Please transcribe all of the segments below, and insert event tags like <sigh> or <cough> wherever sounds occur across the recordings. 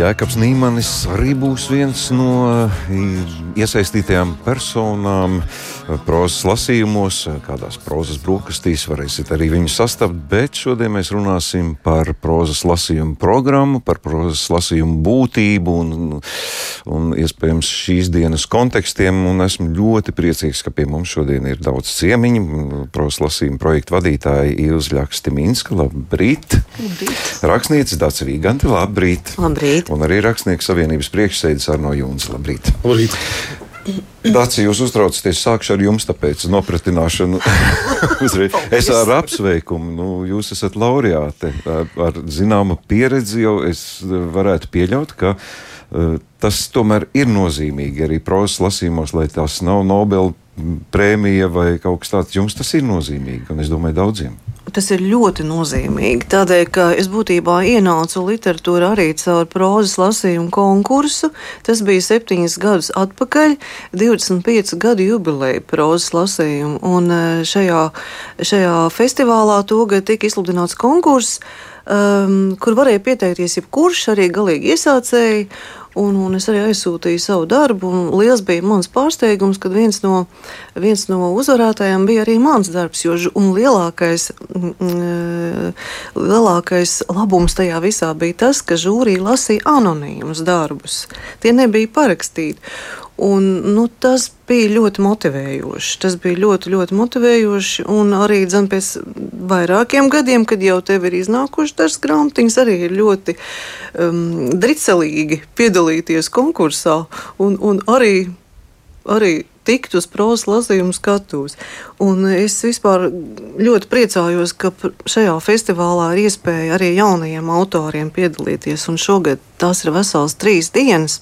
Jēkabs Nīmanis arī būs viens no iesaistītajām personām prozas lasījumos, kādās prozas brokastīs varēsiet arī viņu sastapt, bet šodien mēs runāsim par prozas lasījumu programmu, par prozas lasījumu būtību un, un iespējams šīs dienas kontekstiem, un esmu ļoti priecīgs, ka pie mums šodien ir daudz ciemiņu, prozas lasījuma projekta vadītāja Ilzļaks Timinska, labrīt! Labrīt! Rakstniecis Dācis Vīganti, labrīt! Labrīt! Un arī Rakstnieku savienības priekšsēdis Arno Jūns, labrīt! Labrīt! Dācis, jūs uztraucaties, sākšu ar jums, tāpēc nopratināšanu. <laughs> es ar apsveikumu, nu, jūs esat laureāte ar, ar zināmu pieredzi, jau es varētu pieļaut, ka uh, tas tomēr ir nozīmīgi arī prozas lasījumos, lai tas nav Nobel prēmija vai kaut kas tāds. Jums tas ir nozīmīgi, un es domāju, daudziem. Tas ir ļoti nozīmīgi. Tādēļ, ka es būtībā ienācu literatūrā arī caur prozas lasījumu konkursu. Tas bija septiņus gadus atpakaļ, 25 gadu jubileja prozas lasījumu. Un e, šajā, šajā festivālā togad tika izsludināts konkurss, um, kur varēja pieteikties jebkurš, arī galīgi iesācēji. Un, un es arī aizsūtīju savu darbu. Liels bija mans pārsteigums, kad viens no, viens no uzvarētājiem bija arī mans darbs. Jo, lielākais, mm, mm, lielākais labums tajā visā bija tas, ka žūrija lasīja anonīmus darbus. Tie nebija parakstīti. Un, nu, tas bija ļoti motivējoši. Tas bija ļoti, ļoti motivējoši. Un arī dzem, pēc vairākiem gadiem, kad jau tev ir iznākuši dažas grāmatiņas, arī ir ļoti um, dricelīgi piedalīties konkursā un, un arī, arī tikt uz prozas lasījumu skatus. Un es vispār ļoti priecājos, ka šajā festivālā ir iespēja arī jaunajiem autoriem piedalīties. Un šogad tās ir vesels trīs dienas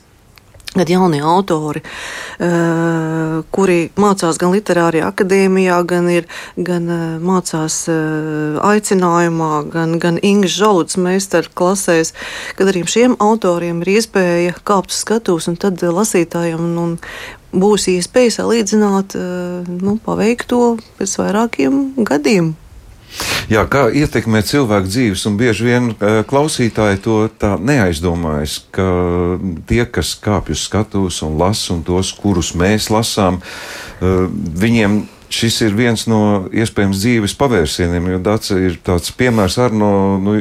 kad jaunie autori, uh, kuri mācās gan literārajā akadēmijā, gan, ir, gan uh, mācās uh, aicinājumā, gan, gan Inga Žaluds meistaru klasēs, kad arī šiem autoriem ir iespēja kāpt uz skatuves un tad lasītājiem un, un būs iespēja salīdzināt nu, paveikto pēc vairākiem gadiem. Jā, kā ietekmē cilvēku dzīves, un bieži vien uh, klausītāji to neaizdomājas, ka tie, kas kāpj uz skatuves un lasa, un tos, kurus mēs lasām, uh, viņiem šis ir viens no iespējams dzīves pavērsieniem, jo Dārts ir tāds piemērs ar no. nu,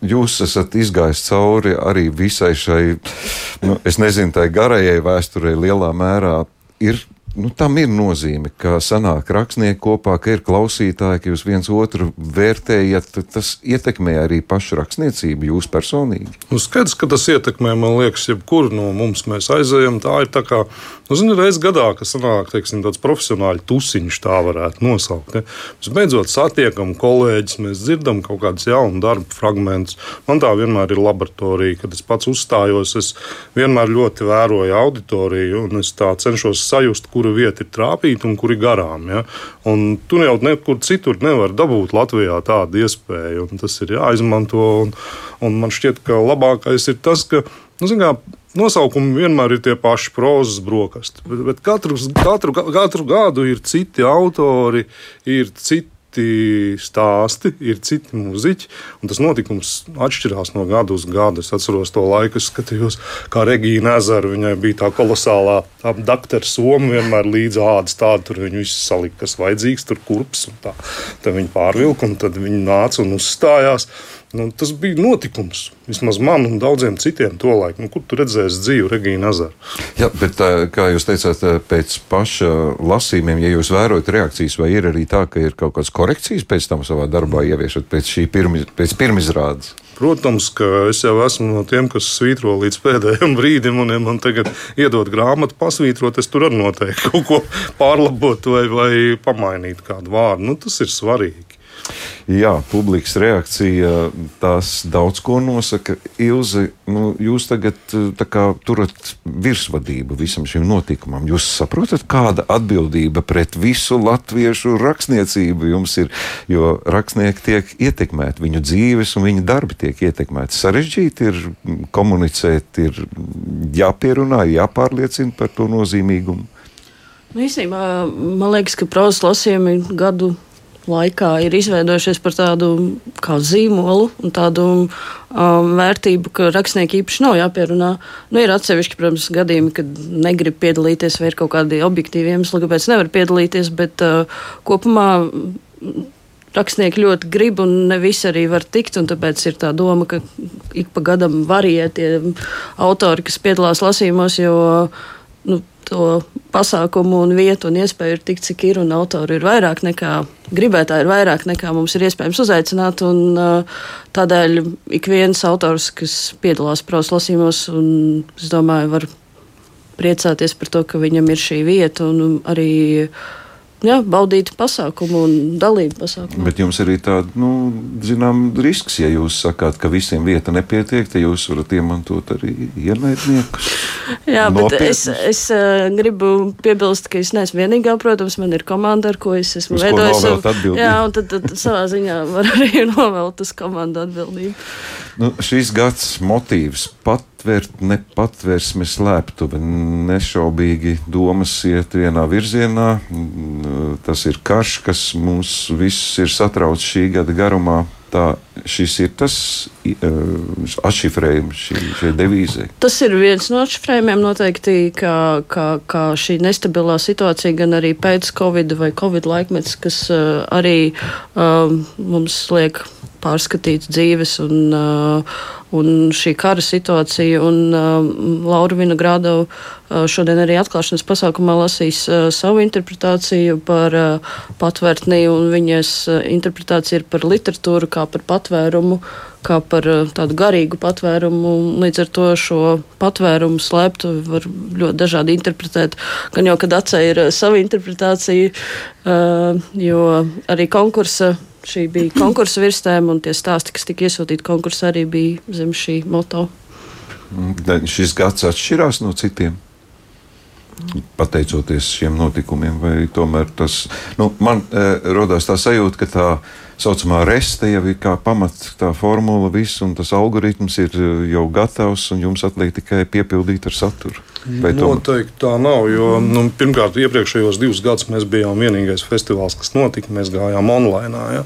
Jūs esat izgājis cauri arī visai šai, nu, es nezinu, tai garajai vēsturei lielā mērā. Ir Nu, tam ir nozīme, ka sanāk rakstnieki kopā, ka ir klausītāji, ka jūs viens otru vērtējat. Tas ietekmē arī pašu rakstniecību, jūs personīgi. Nu, skaidrs, ka tas ietekmē, man liekas, jebkuru no mums mēs aizējam. Tā ir tā kā, nu, zini, reiz gadā, ka sanāk, teiksim, tāds profesionāļu tusiņš tā varētu nosaukt. Ja? Mēs beidzot satiekam kolēģis, mēs dzirdam kaut kādus jaunu darbu fragmentus. Man tā vienmēr ir laboratorija, kad es pats uzstājos, es vienmēr ļoti vēroju auditoriju un es tā cenšos sajust, kura vieta ir trāpīta un kur ir garām. Ja? Un tu jau nekur citur nevar dabūt Latvijā tādu iespēju, un tas ir jāizmanto. Un, un man šķiet, ka labākais ir tas, ka nu, kā, Nosaukumi vienmēr ir tie paši prozas brokasti, bet, bet katru, katru, katru gadu ir citi autori, ir citi citi stāsti, ir citi muzeķi, un tas notikums atšķirās no gada uz gadu. Es atceros to laiku, kad skatījos, kā Regīna Ezera, viņai bija tā kolosālā doktora soma, vienmēr līdz ādas tāda, tur viņi visu salika, kas vajadzīgs, tur kurps. Tad viņi pārvilka, un tad viņi nāca un uzstājās. Nu, tas bija notikums. Vismaz man un daudziem citiem to laiku. Nu, kur tu redzēsi dzīvu Regīnu Azaru? Jā, bet kā jūs teicāt, pēc paša lasījumiem, ja jūs vērojat reakcijas, vai ir arī tā, ka ir kaut kādas korekcijas pēc tam savā darbā ieviešat pēc šī pirmi, pēc pirmizrādes? Protams, ka es jau esmu no tiem, kas svītro līdz pēdējiem brīdim, un ja man tagad iedod grāmatu, pasvītrot, es tur arī noteikti kaut ko pārlabot vai, vai pamainīt kādu vārdu. Nu, tas ir svarīgi. Jā, publikas reakcija tās daudz ko nosaka. Ilzi, nu, jūs tagad kā, turat virsvadību visam šim notikumam. Jūs saprotat, kāda atbildība pret visu latviešu rakstniecību jums ir, jo rakstnieki tiek ietekmēti, viņu dzīves un viņu darbi tiek ietekmēti. Sarežģīti ir komunicēt, ir jāpierunā, jāpārliecina par to nozīmīgumu. Nu, īstenībā man liekas, ka prozas lasījumi gadu laikā ir izveidojušies par tādu kā zīmolu un tādu um, vērtību, ka rakstnieki īpaši nav jāpierunā. Nu, ir atsevišķi, protams, gadījumi, kad negrib piedalīties vai ir kaut kādi objektīvi iemesli, kāpēc nevar piedalīties, bet uh, kopumā rakstnieki ļoti grib, un ne visi arī var tikt. Tāpēc ir tā doma, ka ik pa gadam varie tie autori, kas piedalās lasījumos, jo nu, to pasākumu un vietu un iespēju ir tik, cik ir, un autori ir vairāk nekā gribētāji, ir vairāk nekā mums ir iespējams uzaicināt. Un, uh, tādēļ ik viens autors, kas piedalās prozas lasījumos, un es domāju, var priecāties par to, ka viņam ir šī vieta un arī jā, baudīt pasākumu un dalību pasākumu. Bet jums arī tāds, nu, zinām, risks, ja jūs sakāt, ka visiem vieta nepietiek, tad jūs varat iemantot arī ienaidniekus. <laughs> Jā, bet es, es uh, gribu piebilst, ka es neesmu vienīgā, protams, man ir komanda, ar ko es esmu veidojis. jā, un tad, tad savā ziņā var <laughs> arī novelt uz komandu atbildību. Nu, šīs gads motīvs patvērt nepatvērsmi slēptuve. Nešaubīgi domas iet vienā virzienā. Tas ir karš, kas mums visus ir satraucis šī gada garumā. Tā, šis ir tas uh, atšifrējums, šī, šī devīze. Tas ir viens no atšifrējumiem noteikti, ka, ka, ka šī nestabilā situācija, gan arī pēc Covid vai Covid laikmets, kas uh, arī uh, mums liek pārskatīt dzīves un, uh, un šī kara situācija. Un, uh, Laura Vinogradova uh, šodien arī atklāšanas pasākumā lasīs savu interpretāciju par patvērtni, un viņas interpretācija ir par literatūru kā par patvērumu kā par tādu garīgu patvērumu. Līdz ar to šo patvērumu slēptu var ļoti dažādi interpretēt. Gan jau, kad acē ir sava interpretācija, jo arī konkursa šī bija konkursa virsēm, un tie stāsti, kas tika iesūtīti konkursā, arī bija zem šī moto. Mm, šis gads atšķirās no citiem. Pateicoties šiem notikumiem, vai tomēr tas nu, man e, radās tā sajūta, ka tā saucamā reste jau ir kā pamats, tā formula, viss, un tas algoritms ir jau gatavs, un jums atliek tikai piepildīt ar saturu. Vai Noteikti tā nav. Jo, nu, pirmkārt, iepriekšējos divus gadus mēs bijām vienīgais festivāls, kas notika. Mēs gājām online. Ja.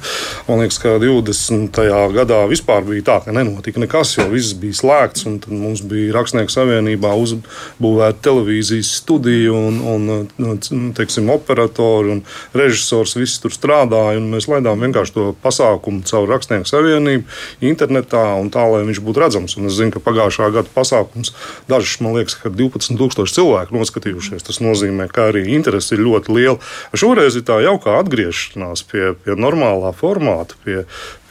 Man liekas, ka 20. gadā vispār bija tā, ka nenotika nekas, jo viss bija slēgts. Tad mums bija Rakstnieku savienībā uzbūvēta televīzijas studija un, un nu, teiksim, operatori un režisors. Visi tur strādāja. Mēs laidām vienkārši to pasākumu caur Rakstnieku savienību, internetā un tā, lai viņš būtu redzams. Un es zinu, ka pagājušā gada pasākums dažs, man liekas, ka 12,000 cilvēku noskatījušies. Tas nozīmē, ka arī interese ir ļoti liela. Šoreiz ir tā jaukā atgriešanās pie, pie normālā formāta, pie,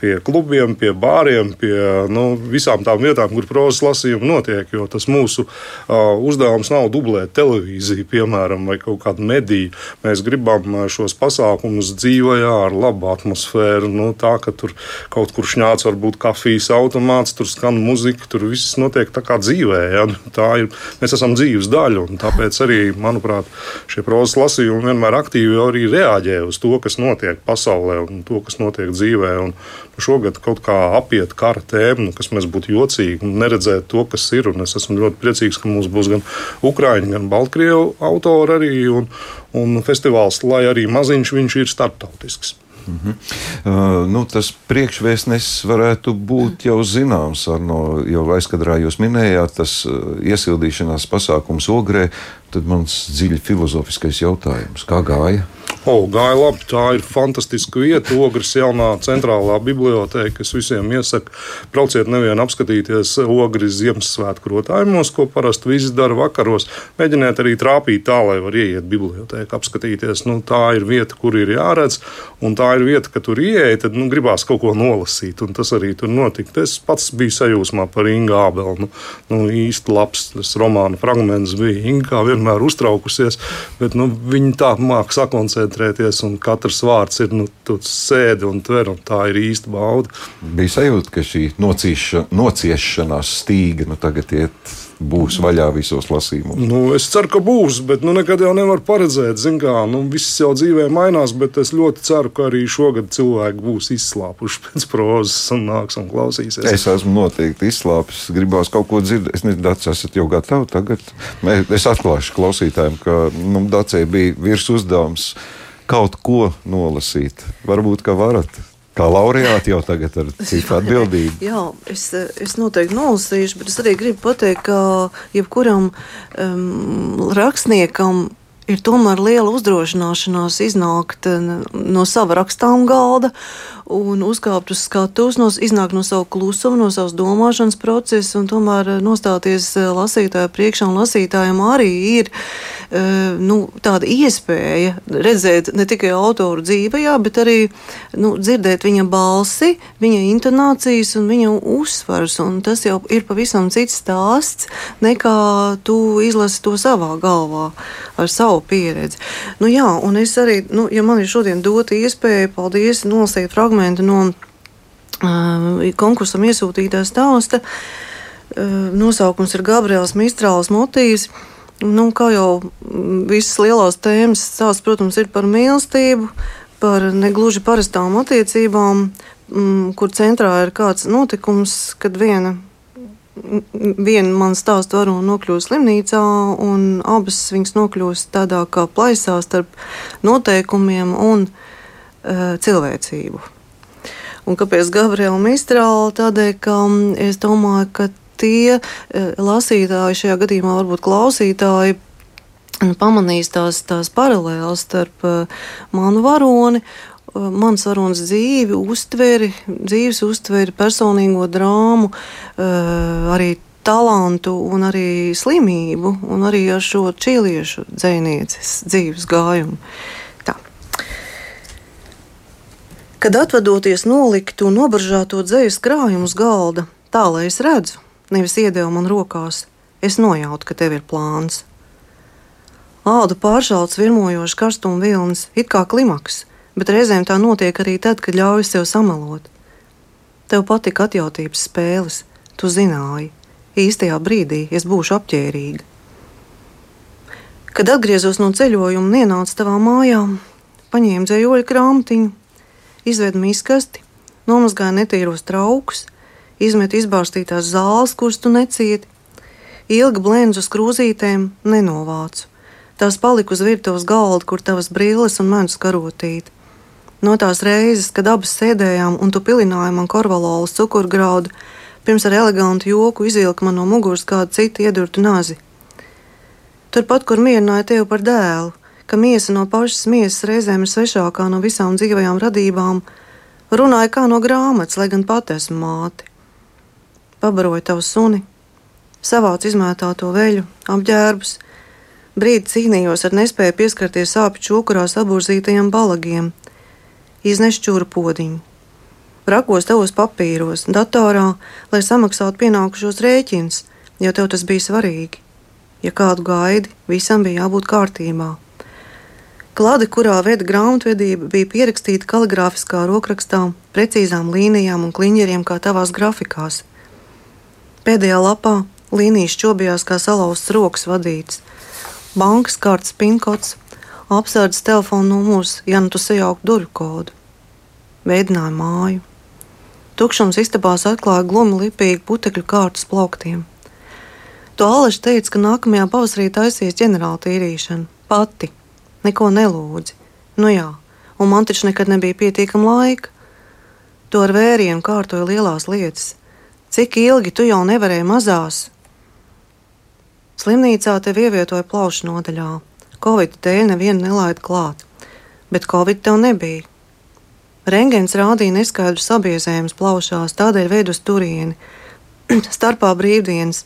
pie klubiem, pie bāriem, pie nu, visām tām vietām, kur prozas lasījumi notiek. Jo tas mūsu uh, uzdevums nav dublēt televīziju, piemēram, vai kaut kādu mediju. Mēs gribam šos pasākumus dzīvajā ar labu atmosfēru. Nu, tā, ka tur kaut kur šņāts var būt kafijas automāts, tur skan muzika, tur viss notiek tā kā dzīvē. Ja? Tā ir, mēs esam dzīves daļa, un tāpēc arī, manuprāt, šie prozas lasījumi vienmēr aktīvi arī reaģē uz to, kas notiek pasaulē un to, kas notiek dzīvē. Un, šogad kaut kā apiet kara tēmu, kas mēs būtu jocīgi un neredzēt to, kas ir. Un es esmu ļoti priecīgs, ka mums būs gan Ukrāņu, gan Baltkrievu autori arī un, un festivāls, lai arī maziņš viņš ir starptautisks. Mm -hmm. uh, nu, tas priekšvēstnesis varētu būt jau zināms. No, jau aizkadrā jūs minējāt, tas uh, iesildīšanās pasākums Ogrē. Tad mans dziļi filozofiskais jautājums, kā gāja? O, gāja labi. Tā ir fantastiska vieta. Ogres jaunā centrālā biblioteka. Es visiem iesaku, brauciet nevien apskatīties ogres Ziemassvētku rotājumos, ko parasti visi dara vakaros. Mēģiniet arī trāpīt tā, lai var ieiet bibliotēkā, apskatīties. Nu, tā ir vieta, kur ir jāredz, un tā ir vieta, ka tur ieeja, tad nu, gribās kaut ko nolasīt. Un tas arī tur notika. Es pats biju sajūsmā par Ingu Ābelu. Nu, nu, īsti labs tas romāna fragments bija. Inga vienmēr uztraukusies, bet nu, viņa tā māca sakoncentrēt koncentrēties, un katrs vārds ir nu, sēdi un tver, un tā ir īsta bauda. Bija sajūta, ka šī nocieša, nociešanās stīga nu, tagad iet būs vaļā visos lasījumos? Nu, es ceru, ka būs, bet nu, nekad jau nevar paredzēt. Kā, nu, viss jau dzīvē mainās, bet es ļoti ceru, ka arī šogad cilvēki būs izslāpuši pēc prozas un nāks un klausīsies. Es esmu noteikti izslāpis. Gribās kaut ko dzirdēt. Es nezinu, Dārts, esat jau gatavi tagad. Es atklāšu klausītājiem, ka nu, Dārcē bija virs uzdevums kaut ko nolasīt. Varbūt, ka varat. Kā laureāti jau tagad ar citu atbildību. Jā, es, es noteikti nolasīšu, bet es arī gribu pateikt, ka jebkuram um, rakstniekam ir tomēr liela uzdrošināšanās iznākt no sava rakstām galda un uzkāpt uz skatuves, no, iznākt no sava klusuma, no savas domāšanas procesa un tomēr nostāties lasītāju priekšā. Lasītājiem arī ir nu, tāda iespēja redzēt ne tikai autoru dzīvajā, bet arī nu, dzirdēt viņa balsi, viņa intonācijas un viņa uzsvars. Un tas jau ir pavisam cits stāsts nekā tu izlasi to savā galvā ar savu pieredzi. Nu, jā, un es arī, nu, ja man ir šodien dota iespēja, paldies, nolasīt fragmentu no uh, konkursam iesūtītā stāsta. Uh, nosaukums ir Gabriels Mistrāls motīvs. Nu, kā jau visas lielās tēmas stāsts, protams, ir par mīlestību, par negluži parastām attiecībām, mm, kur centrā ir kāds notikums, kad viena, viena man stāsta varona nokļūst slimnīcā, un abas viņas nokļūst tādā kā plaisā starp noteikumiem un uh, cilvēcību. Un kāpēc Gabriela Mistrāla? Tādēļ, ka mm, es domāju, ka tie e, lasītāji, šajā gadījumā varbūt klausītāji, pamanīs tās, tās paralēlas starp e, manu varoni mans varonis dzīvi, uztveri, dzīves uztveri, personīgo drāmu, arī talantu un arī slimību, un arī ar šo čīliešu dzinieces dzīves gājumu. Tā. Kad atvadoties noliktu un nobaržāto dzējas krājumu uz galda, tā lai es redzu, nevis iedeva man rokās. Es nojautu, ka tev ir plāns. Ādu pāršalts virmojošs karstuma vilnis, it kā klimaks, bet reizēm tā notiek arī tad, kad ļauj sev samalot. Tev patika atjautības spēles, tu zināji, īstajā brīdī es būšu apģērbīga. Kad atgriezos no ceļojuma un ienācu tavā mājā, paņēmu dzējoļu grāmatiņu, izvedu miskasti, nomazgāju netīros traukus, izmet izbārstītās zāles, kuras tu necieti. Ilgi blēņas uz krūzītēm nenovācu. Tās palika uz virtuves galda, kur tavas brilles un mēnus karotīt. No tās reizes, kad abas sēdējām un tu pilināji man korvalolas cukurgraudu, pirms ar elegantu joku izvilka man no muguras kādu citu iedurtu nazi. Turpat, kur mierināja tevi par dēlu, ka miesa no pašas miesas reizēm ir svešākā no visām dzīvajām radībām, runāja kā no grāmatas, lai gan pat esmu māte pabaroju tavu suni, savācu izmētāto veļu, apģērbus. Brīdi cīnījos ar nespēju pieskarties sāpju čūkurā saburzītajiem balagiem, iznešķūru podziņu. Rakos tavos papīros, datorā, lai samaksātu pienākušos rēķinus, jo tev tas bija svarīgi. Ja kādu gaidi, visam bija jābūt kārtībā. Klāde, kurā veda grāmatvedība, bija pierakstīta kaligrāfiskā rokrakstā, precīzām līnijām un kliņģeriem kā tavās grafikās. Pēdējā lapā līnijas čobījās kā salauzts rokas vadīts. Bankas kārtas pinkots, apsardzes telefona numurs, ja nu tu sajauktu durvju kodu. Veidināja māju. Tukšums istabās atklāja glumi lipīgu putekļu kārtas plauktiem. To Aleša teica, ka nākamajā pavasarī taisīs ģenerāla tīrīšanu. Pati, neko nelūdzi. Nu jā, un man taču nekad nebija pietiekama laika. To ar vērienu kārtoja lielās lietas Cik ilgi tu jau nevarēji mazās? Slimnīcā tevi ievietoja plaušu nodaļā. Covid dēļ nevienu nelaida klāt, bet Covid tev nebija. Rengens rādīja neskaidrus sabiezējumus plaušās, tādēļ veidu uz turieni. <clears throat> Starpā brīvdienas.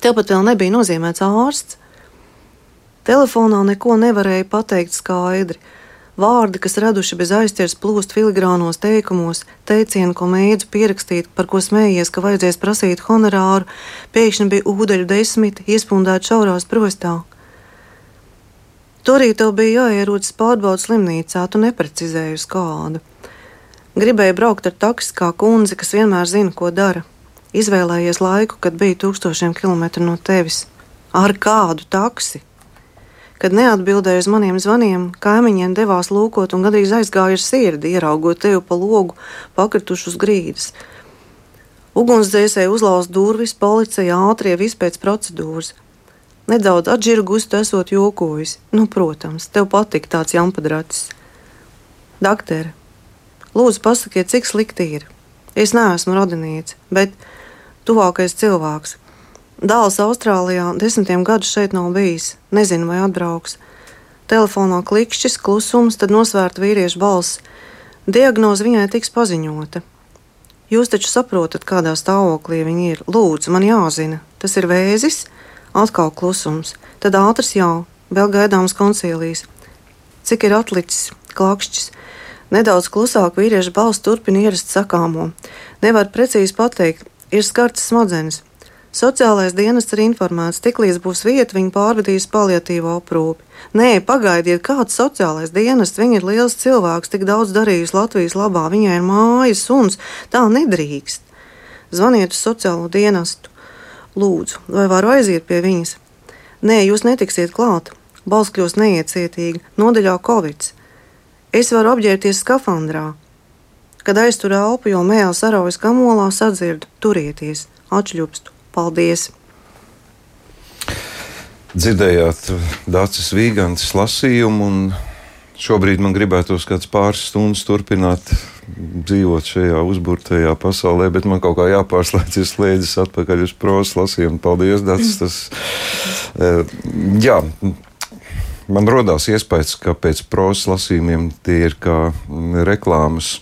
Tev pat vēl nebija nozīmēts ārsts. Telefonā neko nevarēja pateikt skaidri. Vārdi, kas raduši bez aizķers plūst filigrānos teikumos, teicienu, ko mēdzu pierakstīt, par ko smējies, ka vajadzēs prasīt honorāru, pēkšņi bija ūdeļu desmiti, iespundēti šaurās prostā. Arī tev bija jāierodas pārbaudas slimnīcā, tu neprecizēji uz kādu. Gribēji braukt ar taksi kā kundze, kas vienmēr zina, ko dara. Izvēlējies laiku, kad bija tūkstošiem kilometru no tevis. Ar kādu taksi? Kad neatbildēja uz maniem zvaniem, kaimiņiem devās lūkot un gandrīz aizgāja ar sirdi, ieraugot tevi pa logu, pakritušu uz grīdas. Ugunsdzēsēji uzlauza durvis, policija ātrie vispēc procedūras. Nedaudz atžirgusi, esot jokojis. Nu, protams, tev patika tāds jampadrats. Daktere, Lūdzu, pasakiet, cik slikti ir. Es neesmu radinieks, bet tuvākais cilvēks. Dāls Austrālijā desmitiem gadus šeit nav bijis. Nezinu, vai atbrauks. Telefonā klikšķis, klusums, tad nosvērta vīrieša balss. Diagnoze viņai tiks paziņota. Jūs taču saprotat, kādā stāvoklī viņi ir. Lūdzu, man jāzina, tas ir vēzis, atkal klusums, tad ātrs jā, vēl gaidāms koncīlijas. Cik ir atlicis, klakšķis. Nedaudz klusāk vīrieša balss turpina ierast sakāmo. Nevar precīzi pateikt, ir skarts smadzenes. Sociālais dienests ir informēts, tiklīdz būs vieta, viņi pārvedīs paliatīvo aprūpi. Nē, pagaidiet, kāds sociālais dienests, viņa ir liels cilvēks, tik daudz darījis Latvijas labā, viņai ir mājas, suns, tā nedrīkst. Zvaniet uz sociālo dienestu. Lūdzu, vai varu aiziet pie viņas? Nē, jūs netiksiet klāt. Balss kļūst neiecietīga, nodeļā Covid. Es varu apģērbties skafandrā. Kad aiztur elpu, jo mēls araujas kamolā, sadzirdu, turieties, atšļupstu. Paldies! Dzirdējāt Dācis Vīgantis lasījumu, un šobrīd man gribētos kāds pāris stundas turpināt dzīvot šajā uzburtajā pasaulē, bet man kaut kā jāpārslēdz, ir slēdzis atpakaļ uz prosas lasījumu. Paldies, Dācis! Tas, eh, jā, man rodās iespējas, ka pēc prosas lasījumiem tie ir kā reklāmas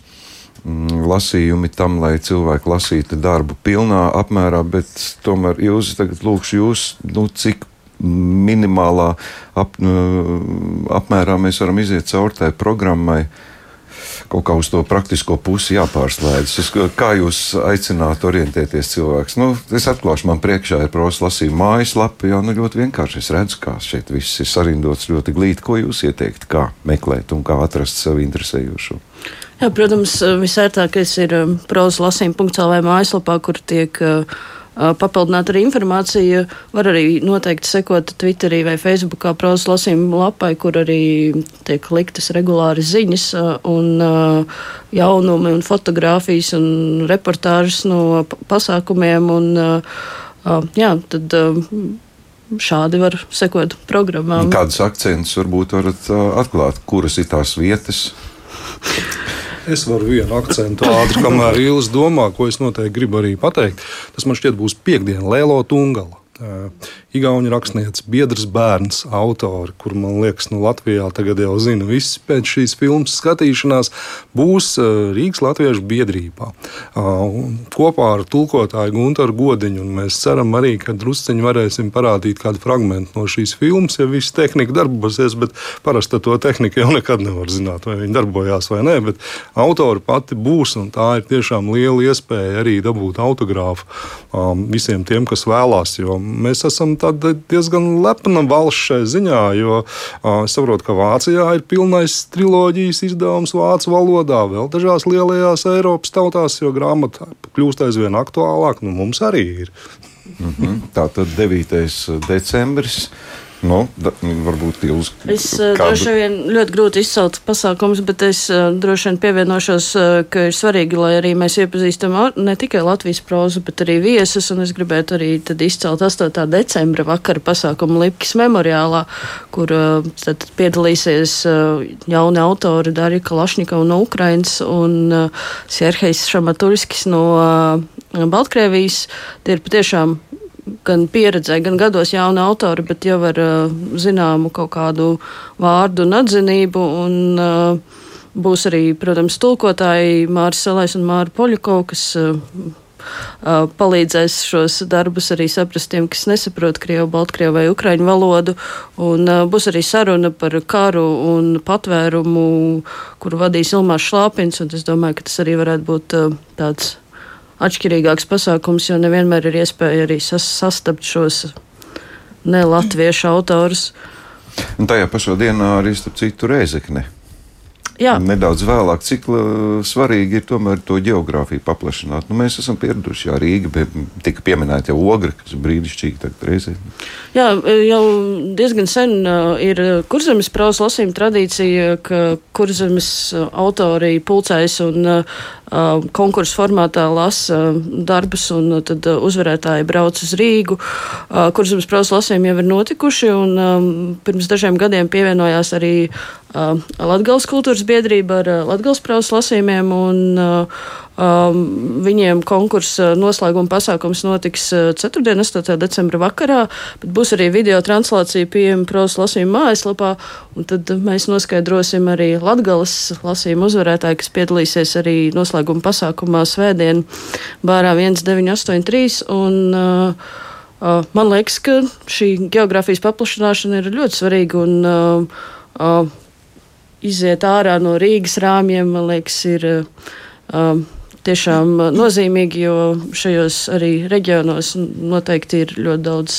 Mm, lasījumi tam, lai cilvēki lasītu darbu pilnā apmērā, bet tomēr jūs tagad lūkšu jūs, nu, cik minimālā ap, nu, apmērā mēs varam iziet cauri tai programmai. Kaut kā uz to praktisko pusi jāpārslēdzas. Kā jūs aicinātu orientēties cilvēks? Nu, es atklāšu, man priekšā ir prosa lasījuma mājaslapa. Jā, nu ļoti vienkārši. Es redzu, kā šeit viss ir sarindots ļoti glīti. Ko jūs ieteiktu, kā meklēt un kā atrast sev interesējošo? Jā, protams, visērtākais ir um, prozas lasījuma.cl mājaslapā, kur tiek uh, papildināta arī informācija. Var arī noteikti sekot Twitterī vai Facebookā prozas lasījuma lapai, kur arī tiek liktas regulāri ziņas un jaunumi un fotografijas un reportāžas no pasākumiem. Un, jā, tad, šādi var sekot programmām. Kādus akcentus varbūt varat atklāt, kuras ir tās vietas? Es varu vienu akcentu ātri, kamēr Ilgs domā, ko es noteikti gribu arī pateikt. Tas man šķiet būs piekdiena Lēlo Tungala. Igauni rakstniece, biedrs bērns, autori, kur man liekas, nu, Latvijā tagad jau zina, visi pēc šīs filmas skatīšanās būs Rīgas Latviešu biedrībā. Kopā ar tulkotāju Gunteru Godiņu, un mēs ceram arī, ka drusceņi varēsim parādīt kādu fragment no šīs filmas, ja viss tehnika darbosies, bet parasti to tehniku jau nekad nevar zināt, vai viņi darbojās vai nē, bet autori pati būs, un tā ir tiešām liela iespēja arī dabūt autogrāfu visiem tiem, kas vēlās, jo mēs esam diezgan lepna valsts šai ziņā, jo es saprotu, ka Vācijā ir pilnais triloģijas izdevums vācu valodā, vēl dažās lielajās Eiropas tautās, jo grāmata kļūst aizvien aktuālāka. Nu, mums arī ir. Mm -hmm. Tā tad 9. decembris. Nu, da, varbūt jūs. Es kādu... droši vien ļoti grūti izcelt pasākumus, bet es uh, droši vien pievienošos, uh, ka ir svarīgi, lai arī mēs iepazīstam ne tikai Latvijas prozu, bet arī viesus. Un es gribētu arī izcelt 8. decembra vakara pasākumu Lipkis memoriālā, kur tad piedalīsies jauni autori Darija Kalašņikova no Ukrainas un Sierhejs Šamatulskis no Baltkrievijas. Tie ir patiešām gan pieredzē, gan gados jauni autori, bet jau ar uh, zināmu kaut kādu vārdu un atzinību. Un, uh, būs arī, protams, tulkotāji Māris Salais un Māra Poļakov, kas uh, uh, palīdzēs šos darbus arī saprast tiem, kas nesaprot Krievu, Baltkrievu vai Ukraiņu valodu. Un uh, būs arī saruna par karu un patvērumu, kuru vadīs Ilmārs Šlāpins, un es domāju, ka tas arī varētu būt tāds atšķirīgāks pasākums, jo nevienmēr ir iespēja arī sas, sastapt šos ne latviešu autorus. Un tajā pašā dienā arī starp citu reizekne. Jā. Nedaudz vēlāk, cik svarīgi ir tomēr to geogrāfiju paplašināt. Nu, mēs esam pieraduši, jā, Rīga, bet tika pieminēta jau ogra, kas brīnišķīgi tagad reizē. Jā, jau diezgan sen uh, ir kurzemes prāvas lasījuma tradīcija, ka kurzemes autori pulcēs un uh, konkursu formātā lasa darbus, un tad uzvarētāji brauc uz Rīgu, kuras mums prasa lasījumi jau ir notikuši, un pirms dažiem gadiem pievienojās arī Latgales kultūras biedrība ar Latgales prausu lasījumiem, un um, viņiem konkursa noslēguma pasākums notiks 4. 8. decembra vakarā, bet būs arī video translācija pieejama prausu lasījuma mājaslapā, un tad mēs noskaidrosim arī Latgales lasījuma uzvarētāju, kas piedalīsies arī noslēguma pasākumā svētdien bārā 1983, un uh, uh, man liekas, ka šī geogrāfijas paplašināšana ir ļoti svarīga, un uh, uh, iziet ārā no Rīgas rāmjiem, man liekas, ir um, tiešām nozīmīgi, jo šajos arī reģionos noteikti ir ļoti daudz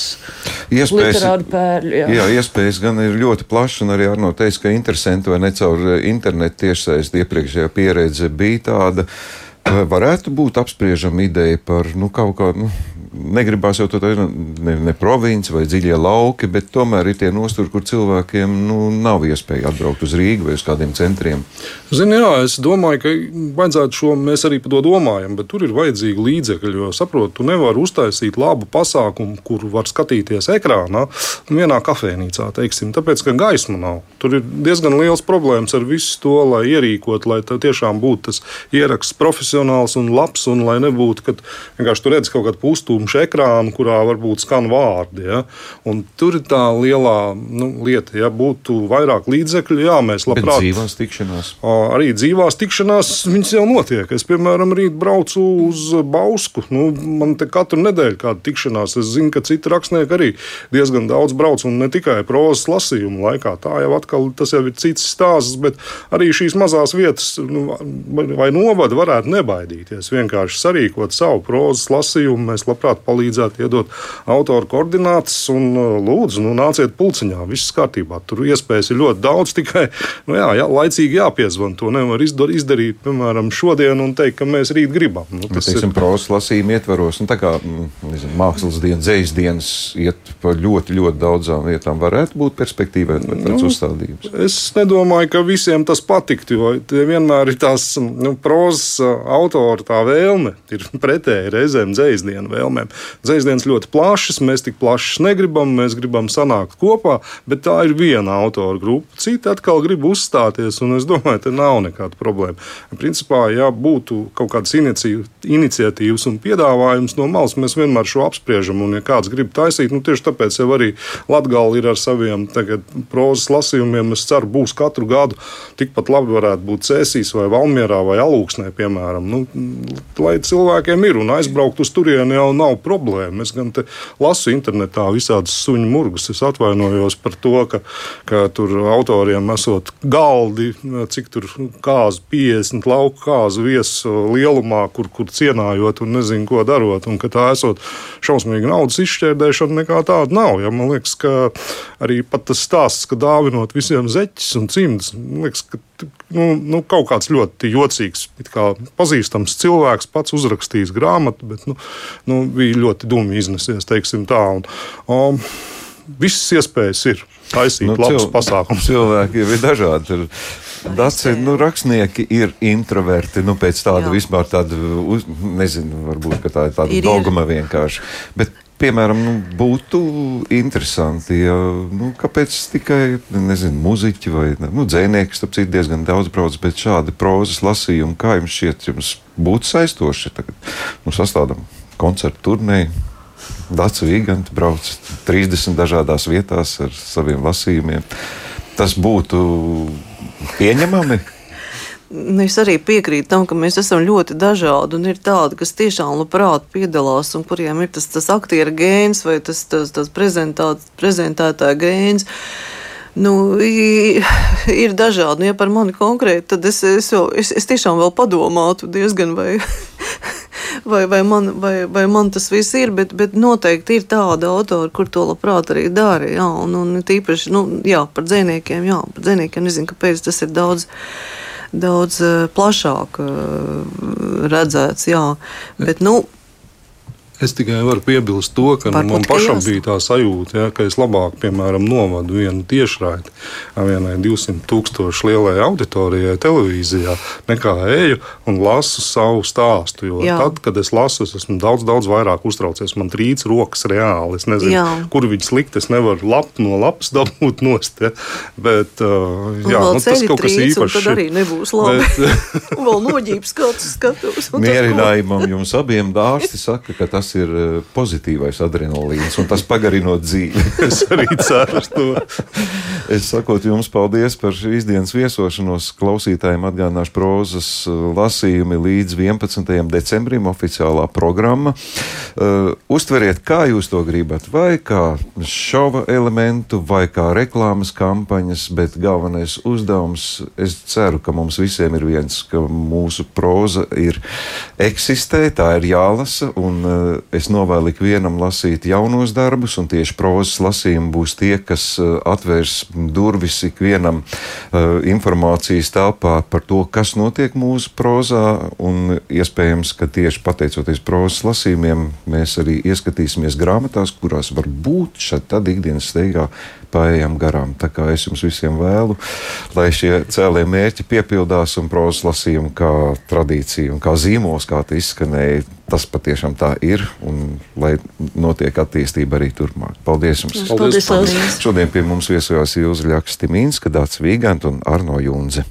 iespējas, literāru pērļu. Jā. jā, iespējas gan ir ļoti plašas, un arī Arno teica, ka interesanti vai ne caur internetu tiešsaist iepriekšējā pieredze bija tāda. Varētu būt apspriežama ideja par nu, kaut kādu. Nu, negribās jau tādu ne, ne provinci vai dziļie lauki, bet tomēr ir tie nosturi, kur cilvēkiem nu, nav iespēja atbraukt uz Rīgu vai uz kādiem centriem. Zini, jā, es domāju, ka vajadzētu šo, mēs arī par to domājam, bet tur ir vajadzīgi līdzekļi, jo saprotu, tu nevari uztaisīt labu pasākumu, kuru var skatīties ekrānā, vienā kafejnīcā, teiksim, tāpēc, ka gaisma nav. Tur ir diezgan liels problēmas ar visu to, lai ierīkot, lai tiešām būtu tas ieraksts profesionāls un labs, un lai nebūtu, ka vienkārši tur redz kaut kādu pustūmu tumšu ekrānu, kurā varbūt skan vārdi. Ja? Un tur ir tā lielā nu, lieta, ja būtu vairāk līdzekļu, jā, mēs labprāt. Bet dzīvās tikšanās. Arī dzīvās tikšanās viņas jau notiek. Es, piemēram, rīt braucu uz Bausku. Nu, man te katru nedēļu kāda tikšanās. Es zinu, ka citi rakstnieki arī diezgan daudz brauc un ne tikai prozas lasījumu laikā. Tā jau atkal tas jau ir cits stāsts, bet arī šīs mazās vietas nu, vai novada varētu nebaidīties. Vienkārši sarīkot savu prozas lasījumu. Mēs labprāt labprāt palīdzētu, iedot autoru koordinātas un uh, lūdzu, nu, nāciet pulciņā, viss kārtībā. Tur iespējas ir ļoti daudz, <laughs> tikai nu, jā, jā, laicīgi jāpiezvan. To nevar izdarīt, piemēram, šodien un teikt, ka mēs rīt gribam. Nu, tas ir prozas lasījuma ietvaros, un tā kā mm, nezinu, mākslas dienas, dzīslas dienas iet pa ļoti, ļoti daudzām vietām, varētu būt perspektīvā pēc nu, uzstādījums. Es nedomāju, ka visiem tas patiktu, jo vienmēr ir tās nu, prozas uh, autora tā vēlme, ir pretēji reizēm dzīslas dienas vēlme tēmēm. Dzēsdienas ļoti plašas, mēs tik plašas negribam, mēs gribam sanākt kopā, bet tā ir viena autora grupa. Citi atkal grib uzstāties, un es domāju, ka nav nekāda problēma. Principā, ja būtu kaut kādas iniciatīvas un piedāvājums no malas, mēs vienmēr šo apspriežam, un ja kāds grib taisīt, nu tieši tāpēc jau arī Latgala ir ar saviem prozas lasījumiem, es ceru, būs katru gadu tikpat labi varētu būt Cēsīs vai Valmierā vai Alūksnē, piemēram. Nu, lai cilvēkiem ir un aizbraukt uz turieni jau nav problēma. Es gan lasu internetā visādas suņu murgus. Es atvainojos par to, ka, ka tur autoriem esot galdi, cik tur kāzu 50 lauku kāzu viesu lielumā, kur, kur cienājot un nezinu, ko darot. Un ka tā esot šausmīga naudas izšķērdēšana, nekā tāda nav. Ja? Man liekas, ka arī tas stāsts, ka dāvinot visiem zeķis un cimdus, man liekas, ka nu, nu, kaut kāds ļoti jocīgs, kā pazīstams cilvēks, pats uzrakstījis grāmatu, bet nu, nu, bija ļoti dūmi iznesies. Un, um, visas iespējas ir taisīt nu, labus cil pasākumus. Cilvēki ir dažādi. Daci, nu, rakstnieki ir introverti. Nu, pēc tāda Jā. vispār tāda, uz, nezinu, varbūt tā ir tāda ir, dogma vienkārši. Bet piemēram, nu, būtu interesanti, ja nu, kāpēc tikai nezinu, muzeķi vai nu, dzēnieki, starp citu, diezgan daudz brauc, bet šādi prozas lasījumi, kā jums šķiet, jums būtu saistoši. Tagad nu, sastādām koncertu turnēju. Dācis Vigants brauc 30 dažādās vietās ar saviem lasījumiem. Tas būtu pieņemami. Nu, es arī piekrītu tam, ka mēs esam ļoti dažādi ir tādi, kas tiešām labprāt piedalās un kuriem ir tas, tas aktieru gēns vai tas, tas, tas prezentētāja gēns. Nu, ir dažādi. Nu, ja par mani konkrēti, tad es, es, jau, es, es tiešām vēl padomātu diezgan, vai, <laughs> vai, vai, man, vai, vai man tas viss ir. Bet, bet noteikti ir tāda autora, kur to labprāt arī dara. Jā, un, un tīpaši nu, jā, par dzīsniekiem, jā, par dzīsniekiem nezinu, kāpēc tas ir daudz daudz eh, plašāk eh, redzēts. Jā. Bet, nu, Es tikai varu piebilst to, ka nu, Varbūt, man ka pašam jās- bija tā sajūta, ja, ka es labāk, piemēram, novadu vienu tiešraidi vienai 200 tūkstošu lielai auditorijai televīzijā, nekā eju un lasu savu stāstu. Jo Jā. tad, kad es lasu, es esmu daudz, daudz vairāk uztraucies. Man trīc rokas reāli. Es nezinu, Jā. kur viņas likt. Es nevaru lapu no lapas <laughs> dabūt nost. Ja. Bet, uh, jā, nu, tas ceļi kaut kas trīc, īpašs. Tad arī nebūs labi. Bet, <laughs> <laughs> Un vēl noģības skats skatos. Mierinājumam jums abiem dārsti saka, ka tas ir eh, pozitīvais adrenalīns un tas pagarinot dzīvi. <laughs> es arī ceru uz to. Es sakot jums paldies par šīs dienas viesošanos. Klausītājiem atgādināšu prozas uh, lasījumi līdz 11. decembrim oficiālā programma. Uh, uztveriet, kā jūs to gribat, vai kā šova elementu, vai kā reklāmas kampaņas, bet galvenais uzdevums, es ceru, ka mums visiem ir viens, ka mūsu proza ir eksistē, tā ir jālasa, un es novēlu ikvienam lasīt jaunos darbus, un tieši prozas lasījumi būs tie, kas uh, atvērs durvis ikvienam uh, informācijas telpā par to, kas notiek mūsu prozā, iespējams, ka tieši pateicoties prozas lasījumiem, mēs arī ieskatīsimies grāmatās, kurās var būt tad ikdienas steigā paējam garām. Tā kā es jums visiem vēlu, lai šie cēlie mērķi piepildās un prozas lasījumi kā tradīcija un kā zīmols, kā tas izskanēja, tas patiešām tā ir un lai notiek attīstība arī turpmāk. Paldies jums! Paldies, Paldies. Paldies. Šodien pie mums viesojās Ilza Ļaks Timīns, Dācis Vīgant un Arno Junze.